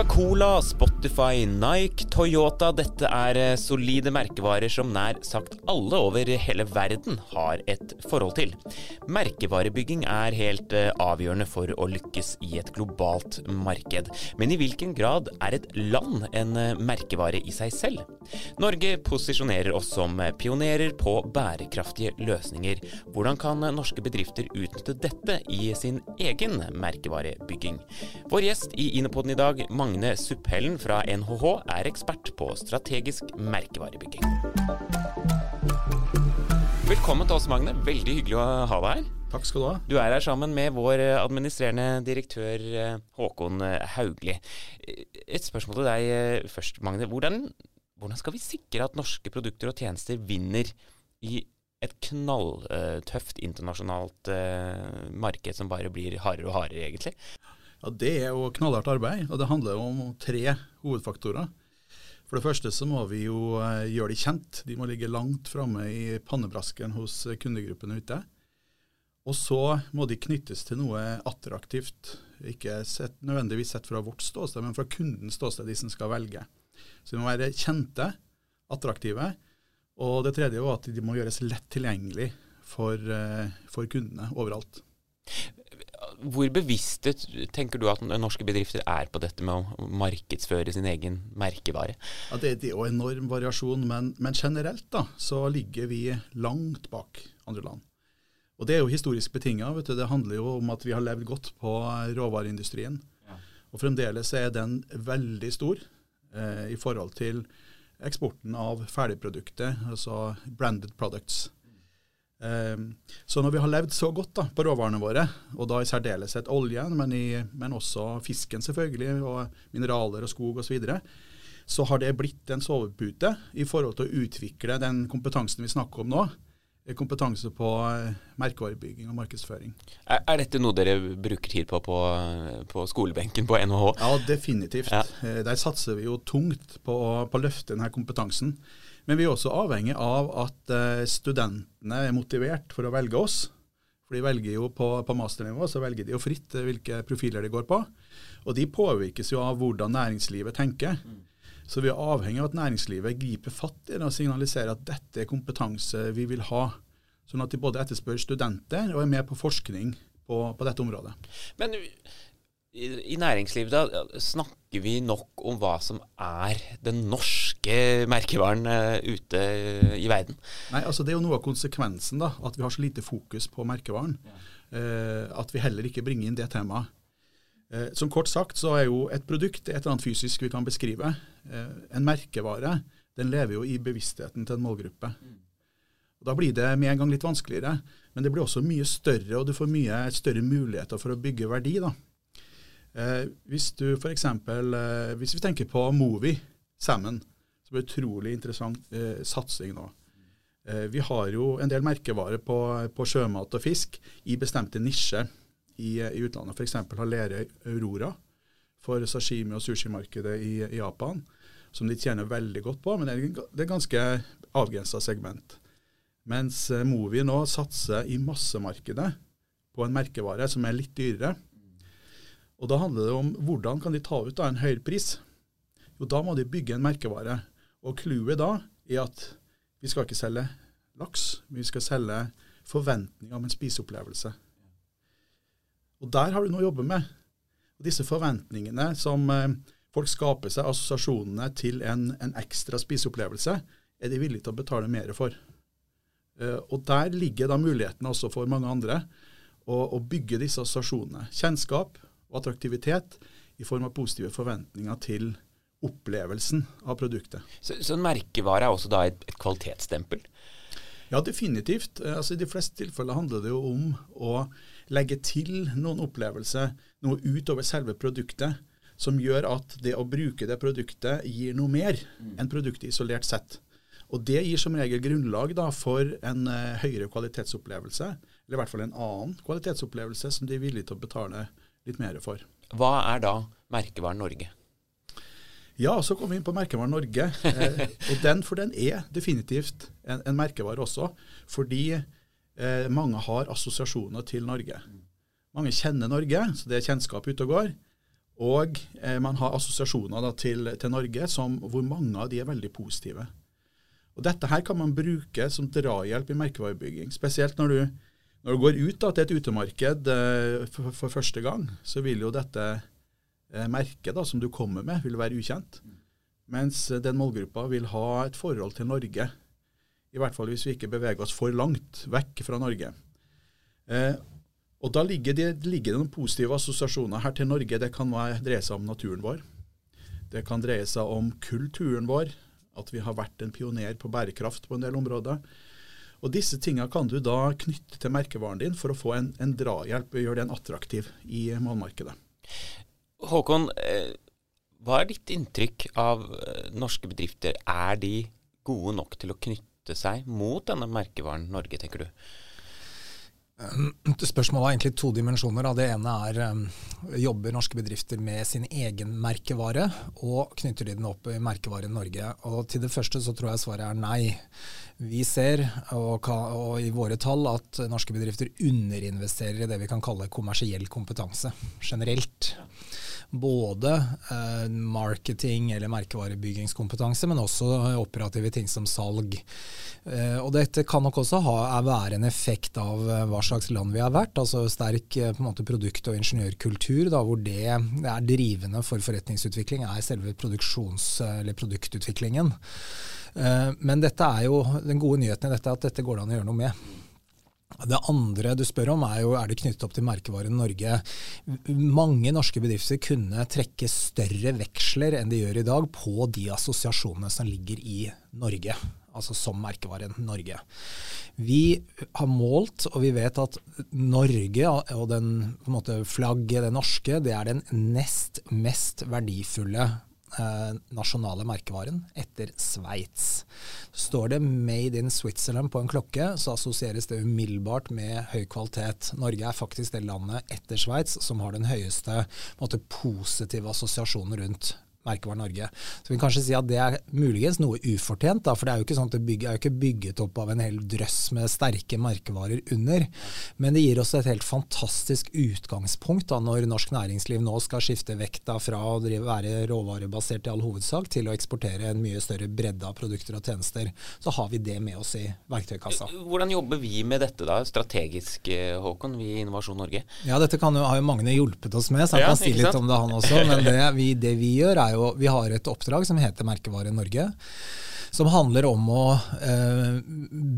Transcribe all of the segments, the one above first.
Coca-Cola, Spotify, Nike, Toyota. Dette er eh, solide merkevarer som nær sagt alle over hele verden har et forhold til. Merkevarebygging er helt eh, avgjørende for å lykkes i et globalt marked. Men i hvilken grad er et land en eh, merkevare i seg selv? Norge posisjonerer oss som pionerer på bærekraftige løsninger. Hvordan kan norske bedrifter utnytte dette i sin egen merkevarebygging? Vår gjest i Inopoden i dag, Magne Supphellen fra NHH er ekspert på strategisk merkevarebygging. Velkommen til oss, Magne. Veldig hyggelig å ha deg her. Takk skal du ha. Du er her sammen med vår administrerende direktør eh, Håkon Haugli. Et spørsmål til deg eh, først, Magne. Hvordan, hvordan skal vi sikre at norske produkter og tjenester vinner i et knalltøft internasjonalt marked som bare blir hardere og hardere, egentlig? Ja, Det er jo knallhardt arbeid, og det handler om tre hovedfaktorer. For det første så må vi jo eh, gjøre de kjent. De må ligge langt framme i pannebrasken hos kundegruppene ute. Og så må de knyttes til noe attraktivt, ikke sett, nødvendigvis sett fra vårt ståsted, men fra kundens ståsted, de som skal velge. Så de må være kjente, attraktive. Og det tredje er at de må gjøres lett tilgjengelig for, eh, for kundene overalt. Hvor bevisste tenker du at norske bedrifter er på dette med å markedsføre sin egen merkevare? Ja, det, det er jo enorm variasjon, men, men, generelt da, så ligger vi langt bak andre land. Og Det er jo historisk betinga. Det handler jo om at vi har levd godt på råvareindustrien. Ja. Og Fremdeles er den veldig stor eh, i forhold til eksporten av ferdigproduktet, altså branded products. Ehm, så når vi har levd så godt da, på råvarene våre, og da i særdeleshet oljen, men, i, men, også fisken selvfølgelig, og mineraler og skog osv., så, videre, så har det blitt en sovepute i forhold til å utvikle den kompetansen vi snakker om nå. Kompetanse på eh, merkevarebygging og markedsføring. Er, er, dette noe dere bruker tid på, på på, skolebenken på NHH? Ja, definitivt. Ja. Eh, der satser vi jo tungt på, på å løfte denne kompetansen. Men vi er også avhengig av at eh, studentene er motivert for å velge oss. For de velger jo på, på, masternivå så velger de jo fritt eh, hvilke profiler de går på. Og de påvirkes jo av hvordan næringslivet tenker. Så vi er avhengig av at næringslivet griper fatt i det og signaliserer at dette er kompetanse vi vil ha. Sånn at de både etterspør studenter og er med på forskning på, på dette området. Men i, i næringslivet da, snakker vi nok om hva som er den norske merkevaren uh, ute i verden? Nei, altså Det er jo noe av konsekvensen, da, at vi har så lite fokus på merkevaren. Ja. Uh, at vi heller ikke bringer inn det temaet. Uh, som kort sagt så er jo et produkt et eller annet fysisk vi kan beskrive. en merkevare den lever jo i bevisstheten til en målgruppe. Og Da blir det med en gang litt vanskeligere, men det blir også mye større, og du får mye større muligheter for å bygge verdi. da. Eh, hvis du f.eks. Eh, hvis vi tenker på Movi sammen, så er det utrolig interessant eh, satsing nå. Eh, vi har jo en del merkevarer på, på sjømat og fisk i bestemte nisjer i, i utlandet. F.eks. har Lerøy Aurora for sashimi- og sushimarkedet i, i Japan, som de tjener veldig godt på, men det er, det er ganske avgrensa segment. Mens eh, Movi nå satser i massemarkedet på en merkevare som er litt dyrere og Da handler det om hvordan kan de ta ut da, en høyere pris. Jo, Da må de bygge en merkevare. Og Clouet da er at vi skal ikke selge laks, vi skal selge forventninger om en spiseopplevelse. Og Der har du noe å jobbe med. Og Disse forventningene som eh, folk skaper seg, assosiasjonene til en, en ekstra spiseopplevelse, er de villige til å betale mer for. Uh, og Der ligger da mulighetene også for mange andre å bygge disse assosiasjonene. Kjennskap, og attraktivitet i form av positive forventninger til opplevelsen av produktet. Så, så en merkevare er også da et, et kvalitetsstempel? Ja, definitivt. Eh, altså, I de fleste tilfeller handler det jo om å legge til noen opplevelser, noe utover selve produktet, som gjør at det å bruke det produktet gir noe mer enn produktet isolert sett. Og Det gir som regel grunnlag da, for en uh, høyere kvalitetsopplevelse, eller i hvert fall en annen kvalitetsopplevelse som de er villige til å betale litt mer for. Hva er da merkevaren Norge? Ja, så kommer vi inn på merkevaren Norge. Eh, og den, For den er definitivt en, en merkevare også, fordi eh, mange har assosiasjoner til Norge. Mange kjenner Norge, så det er kjennskap ute og går. Og eh, man har assosiasjoner da, til, til, Norge som, hvor mange av de er veldig positive. Og Dette her kan man bruke som drahjelp i merkevarebygging. Spesielt når du, når du går ut da, til et utemarked eh, for, for, første gang, så vil jo dette merket da, som du kommer med, vil være ukjent. Mens den målgruppa vil ha et forhold til Norge. I hvert fall hvis vi ikke beveger oss for langt vekk fra Norge. Eh, og Da ligger det, ligger det, noen positive assosiasjoner her til Norge. Det kan dreie seg om naturen vår. Det kan dreie seg om kulturen vår. At vi har vært en pioner på bærekraft på en del områder. Og Disse tingene kan du da knytte til merkevaren din for å få en, en drahjelp og gjøre den attraktiv i målmarkedet. Håkon, eh, hva er ditt inntrykk av eh, norske bedrifter? Er de gode nok til å knytte seg mot denne merkevaren Norge, tenker du? Spørsmålet har egentlig to dimensjoner. Det ene er jobber norske bedrifter med sin egen merkevare, og knytter de den opp i merkevaren Norge? Og Til det første så tror jeg svaret er nei. Vi ser, og, og, i våre tall, at norske bedrifter underinvesterer i det vi kan kalle kommersiell kompetanse generelt både eh, marketing eller merkevarebyggingskompetanse, men også operative ting som salg. Eh, og dette kan nok også ha, være en effekt av eh, hva slags land vi har vært. altså Sterk eh, måte, produkt- og ingeniørkultur, da, hvor det er drivende for forretningsutvikling, er selve produksjons- eller produktutviklingen. Eh, men dette er jo, den gode nyheten i dette er at dette går det an å gjøre noe med. Det andre du spør om, er jo er det knyttet opp til merkevaren Norge. Mange norske bedrifter kunne trekke større veksler enn de gjør i dag på de assosiasjonene som ligger i Norge, altså som merkevaren Norge. Vi har målt, og vi vet at Norge og den måte, flagget, det norske, det er den nest mest verdifulle eh, nasjonale merkevaren etter Sveits. Står det 'Made in Switzerland' på en klokke, så assosieres det umiddelbart med høy kvalitet. Norge er faktisk det landet etter Sveits som har den høyeste måte, positive assosiasjonen rundt merkevaren Norge. Så vi kan kanskje si at det er muligens noe ufortjent, da, for det er jo ikke sånn at det bygget, er jo ikke bygget opp av en hel drøss med sterke merkevarer under. Men det gir oss et helt fantastisk utgangspunkt da, når norsk næringsliv nå skal skifte vekta fra å drive, være råvarebasert i all hovedsak til å eksportere en mye større bredde av produkter og tjenester. Så har vi det med oss i verktøykassa. Hvordan jobber vi med dette da, strategisk, eh, Håkon, vi i Innovasjon Norge? Ja, dette kan jo, har jo Magne hjulpet oss med, så han ja, kan si litt om det han også. Men det vi, det vi gjør er jo Vi har et oppdrag som heter Merkevare Norge som handler om å eh,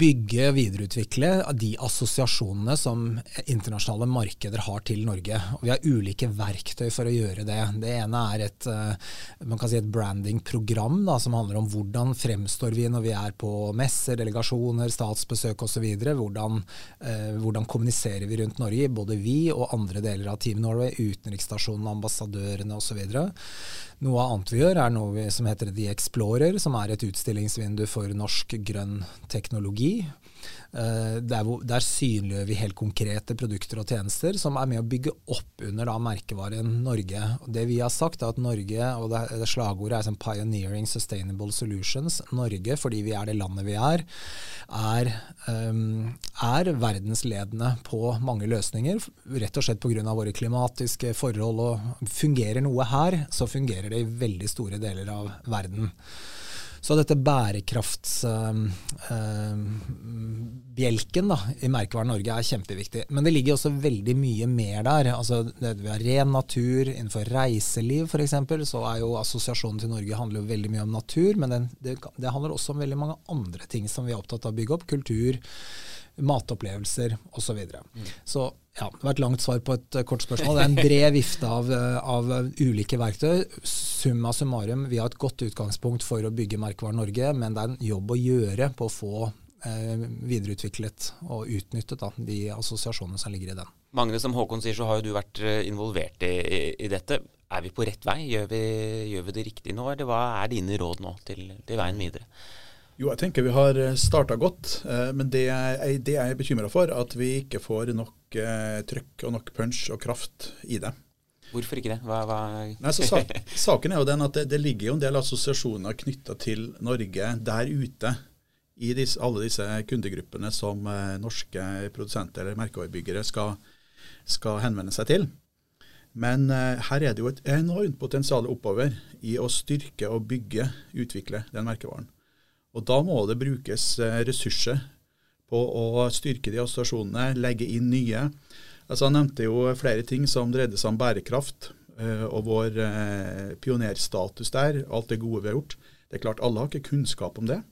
bygge og videreutvikle de assosiasjonene som internasjonale markeder har til Norge. Og vi har ulike verktøy for å gjøre det. Det ene er et, eh, man kan si et brandingprogram som handler om hvordan fremstår vi når vi er på messer, delegasjoner, statsbesøk osv. Hvordan, eh, hvordan kommuniserer vi rundt Norge, både vi og andre deler av Team Norway, utenriksstasjonene, ambassadørene osv. Noe annet vi gjør, er noe som heter The Explorer, som er et utstillingsvindu for norsk grønn teknologi. Eh, der, der, synliggjør vi helt konkrete produkter og tjenester som er med å bygge opp under da, merkevaren Norge. Det vi har sagt er at Norge, og det, det slagordet er som 'Pioneering Sustainable Solutions', Norge, fordi vi er det landet vi er, er, um, er verdensledende på mange løsninger. Rett og slett pga. våre klimatiske forhold. og Fungerer noe her, så fungerer det i veldig store deler av verden. Så dette bærekraftsbjelken uh, i merkevaren Norge er kjempeviktig. Men det ligger også veldig mye mer der. Altså, det, vi har ren natur. Innenfor reiseliv f.eks. så er jo assosiasjonen til Norge handler jo veldig mye om natur. Men den, det, det handler også om veldig mange andre ting som vi er opptatt av å bygge opp. Kultur matopplevelser osv. Så, videre. mm. så ja, det var et langt svar på et uh, kort spørsmål. Det er en bred vifte av, uh, av uh, ulike verktøy. Summa summarum, vi har et godt utgangspunkt for å bygge Merkevaren Norge, men det er en jobb å gjøre på å få videreutviklet og utnyttet da, de assosiasjonene som ligger i den. Magne, som Håkon sier, så har jo du vært involvert i, i, i dette. Er vi på rett vei? Gjør vi, gjør vi det riktig nå, eller hva er dine råd nå til, til veien videre? Jo, jeg tenker vi har eh, starta godt. Eh, men det jeg, det jeg er bekymra for, at vi ikke får nok eh, trøkk og nok punch og kraft i det. Hvorfor ikke det? Hva, hva Nei, sak, saken er jo den at det, det, ligger jo en del assosiasjoner knytta til Norge der ute. I disse, alle disse kundegruppene som norske produsenter eller merkevarebyggere skal, skal henvende seg til. Men eh, her er det jo et enormt potensial oppover i å styrke og bygge, utvikle den merkevaren. Og da må det brukes eh, ressurser på å styrke de assosiasjonene, legge inn nye. Altså Han nevnte jo flere ting som dreide seg om bærekraft eh, og vår eh, pionerstatus der, alt det gode vi har gjort. Det er klart, alle har ikke kunnskap om det.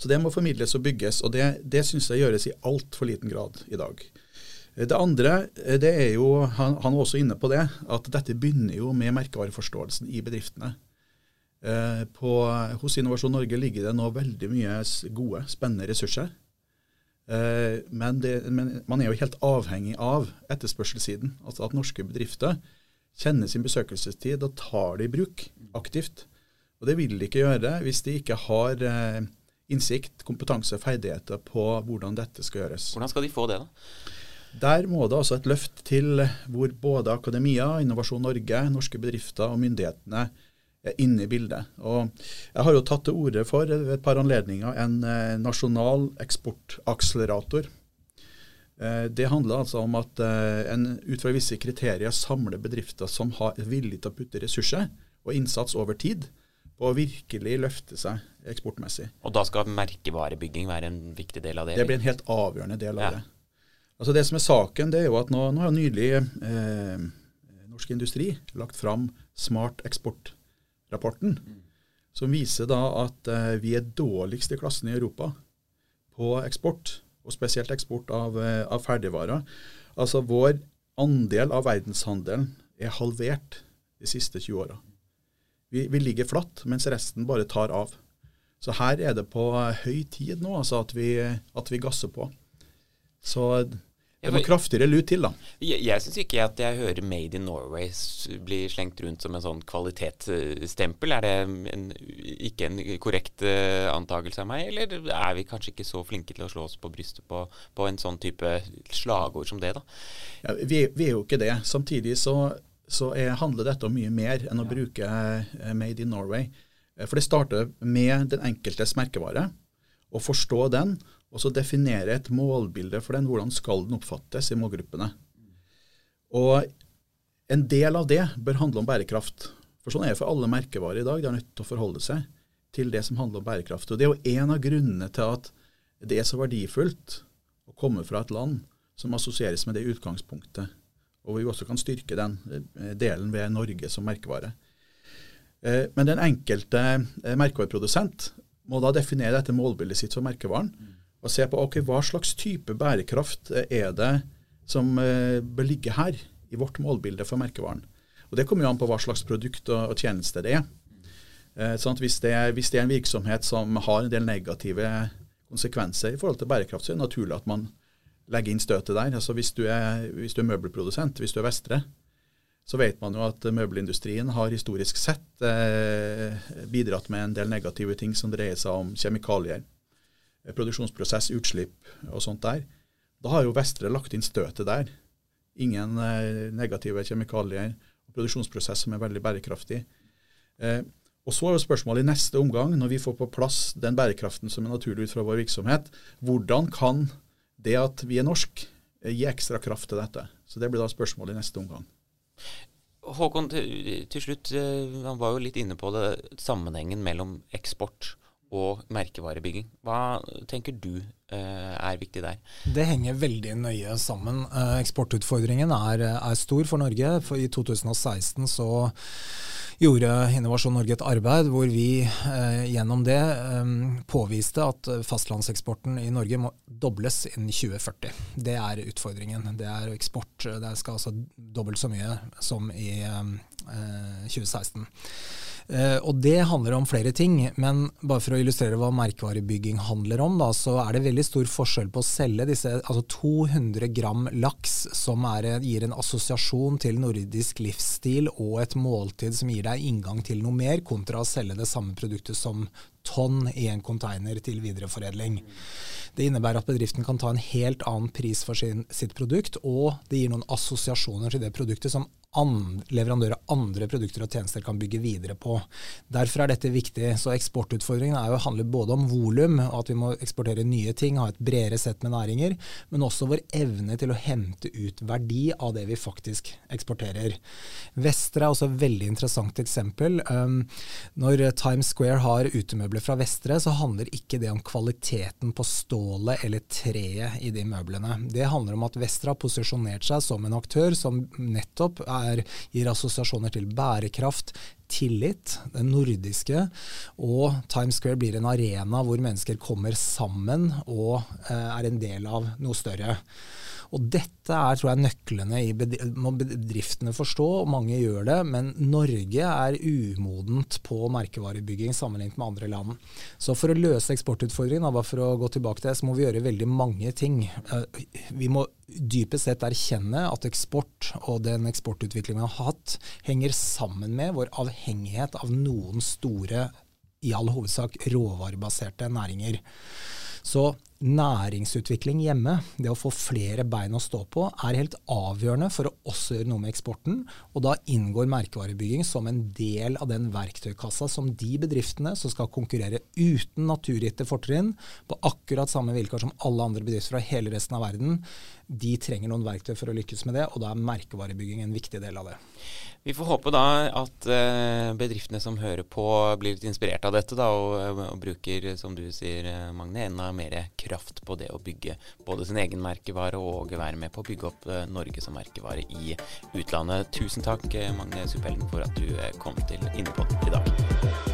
Så det må formidles og bygges, og det, det syns jeg gjøres i altfor liten grad i dag. Det andre det er jo, han, han var også inne på det, at dette begynner jo med merkevareforståelsen i bedriftene. Eh, på, hos Innovasjon Norge ligger det nå veldig mye gode, spennende ressurser. Eh, men, det, men, man er jo helt avhengig av etterspørselssiden. Altså at norske bedrifter kjenner sin besøkelsestid og tar det i bruk aktivt. Og det vil de ikke gjøre hvis de ikke har eh, innsikt, kompetanse og ferdigheter på hvordan dette skal gjøres. Hvordan skal de få det, da? Der må det altså et løft til hvor både akademia, Innovasjon Norge, norske bedrifter og myndighetene inne i bildet. Og jeg har jo tatt til orde for ved et par anledninger en eh, nasjonal eksportakselerator. Eh, det handler altså om at eh, en ut fra visse kriterier samler bedrifter som har villig til å putte ressurser og innsats over tid på å virkelig løfte seg eksportmessig. Og da skal merkevarebygging være en viktig del av det? Det blir en helt avgjørende del av ja. det. Altså Det som er saken, det er jo at nå, nå har nylig eh, Norsk Industri lagt fram Smart Eksport-rapporten, mm. som viser da at eh, vi er dårligst i klassen i Europa på eksport, og spesielt eksport av, eh, av ferdigvarer. Altså Vår andel av verdenshandelen er halvert de siste 20 åra. Vi, vi, ligger flatt, mens resten bare tar av. Så her er det på høy tid nå altså at, vi, at vi gasser på. Så det må kraftigere lut til, da. Jeg, jeg syns ikke at jeg hører 'Made in Norway' bli slengt rundt som en sånn kvalitetsstempel. Er det en, ikke en korrekt uh, antakelse av meg, eller er vi kanskje ikke så flinke til å slå oss på brystet på, på en sånn type slagord som det, da? Ja, vi, vi, er jo ikke det. Samtidig så så er, handler dette om mye mer enn å bruke eh, Made in Norway. Eh, for det starter med den enkeltes merkevare. Å forstå den, og så definere et målbilde for den. Hvordan skal den oppfattes i målgruppene. Og en del av det bør handle om bærekraft. For sånn er det for alle merkevarer i dag. De er nødt til å forholde seg til det som handler om bærekraft. Og Det er jo en av grunnene til at det er så verdifullt å komme fra et land som assosieres med det utgangspunktet og vi også kan styrke den eh, delen ved Norge som merkevare. Eh, men den enkelte eh, merkevareprodusent må da definere dette målbildet sitt for merkevaren, og se på ok, hva slags type bærekraft er det som bør ligge her i vårt målbilde for merkevaren. Og Det kommer jo an på hva slags produkt og, tjeneste det er. Sånn hvis, det hvis det er en virksomhet som har en del negative konsekvenser i forhold til bærekraft, så er det naturlig at man legger inn støtet der. Altså hvis du, er, hvis du er møbelprodusent, hvis du er Vestre, så vet man jo at møbelindustrien har historisk sett eh, bidratt med en del negative ting som dreier seg om kjemikalier, eh, produksjonsprosess, utslipp og sånt der. Da har jo Vestre lagt inn støtet der. Ingen eh, negative kjemikalier og produksjonsprosess som er veldig bærekraftig. Eh, og Så er jo spørsmålet i neste omgang, når vi får på plass den bærekraften som er naturlig ut fra vår virksomhet, hvordan kan det at vi er norsk, gi ekstra kraft til dette. Så det blir da spørsmålet i neste omgang. Håkon, til, slutt, eh, han var jo litt inne på det, sammenhengen mellom eksport og merkevarebygging. Hva tenker du er viktig der? Det henger veldig nøye sammen. Eksportutfordringen er, er stor for Norge. For I 2016 så gjorde Innovasjon Norge et arbeid hvor vi eh, gjennom det eh, påviste at fastlandseksporten i Norge må dobles innen 2040. Det er utfordringen. Det er eksport. Det skal altså dobbelt så mye som i eh, 2016. Uh, og Det handler om flere ting, men bare for å illustrere hva merkevarebygging handler om, da, så er det veldig stor forskjell på å selge disse altså 200 gram laks, som er, gir en assosiasjon til nordisk livsstil og et måltid som gir deg inngang til noe mer, kontra å selge det samme produktet som tonn i en container til videreforedling. Det innebærer at bedriften kan ta en helt annen pris for sin, sitt produkt, og det gir noen assosiasjoner til det produktet som leverandører av andre produkter og tjenester kan bygge videre på. Derfor er dette viktig. Så eksportutfordringen er jo handler både om volum, at vi må eksportere nye ting, ha et bredere sett med næringer, men også vår evne til å hente ut verdi av det vi faktisk eksporterer. Vestre er også et veldig interessant eksempel. Um, når Times Square har utemøbler fra Vestre, så handler ikke det om kvaliteten på stålet eller treet i de møblene. Det handler om at Vestre har posisjonert seg som en aktør som nettopp er er, gir assosiasjoner til bærekraft, tillit, den nordiske, og Times Square blir en arena hvor mennesker kommer sammen og eh, er en del av noe større. Og dette er tror jeg, nøklene i bedriftene forstå, og mange gjør det. Men Norge er umodent på merkevarebygging sammenlignet med andre land. Så for å løse eksportutfordringen, bare for å gå tilbake til det, så må vi gjøre veldig mange ting. Eh, vi må dypest sett erkjenne at eksport og den eksportutviklingen vi har hatt, henger sammen med vår avhengighet av noen store, i all hovedsak råvarebaserte næringer. Så næringsutvikling hjemme, det å få flere bein å stå på, er helt avgjørende for å også gjøre noe med eksporten. Og da inngår merkevarebygging som en del av den verktøykassa som de bedriftene som skal konkurrere uten naturgitte fortrinn, på akkurat samme vilkår som alle andre bedrifter fra hele resten av verden, de trenger noen verktøy for å lykkes med det, og da er merkevarebygging en viktig del av det. Vi får håpe da at eh, bedriftene som hører på blir litt inspirert av dette, da, og, og bruker, som du sier Magne, enda mer kraft kraft på det å bygge både sin egen merkevare og være med på å bygge opp eh, Norge som merkevare i utlandet. Tusen takk, eh, Magne Suppellen, for at du eh, kom til Innepodden i dag.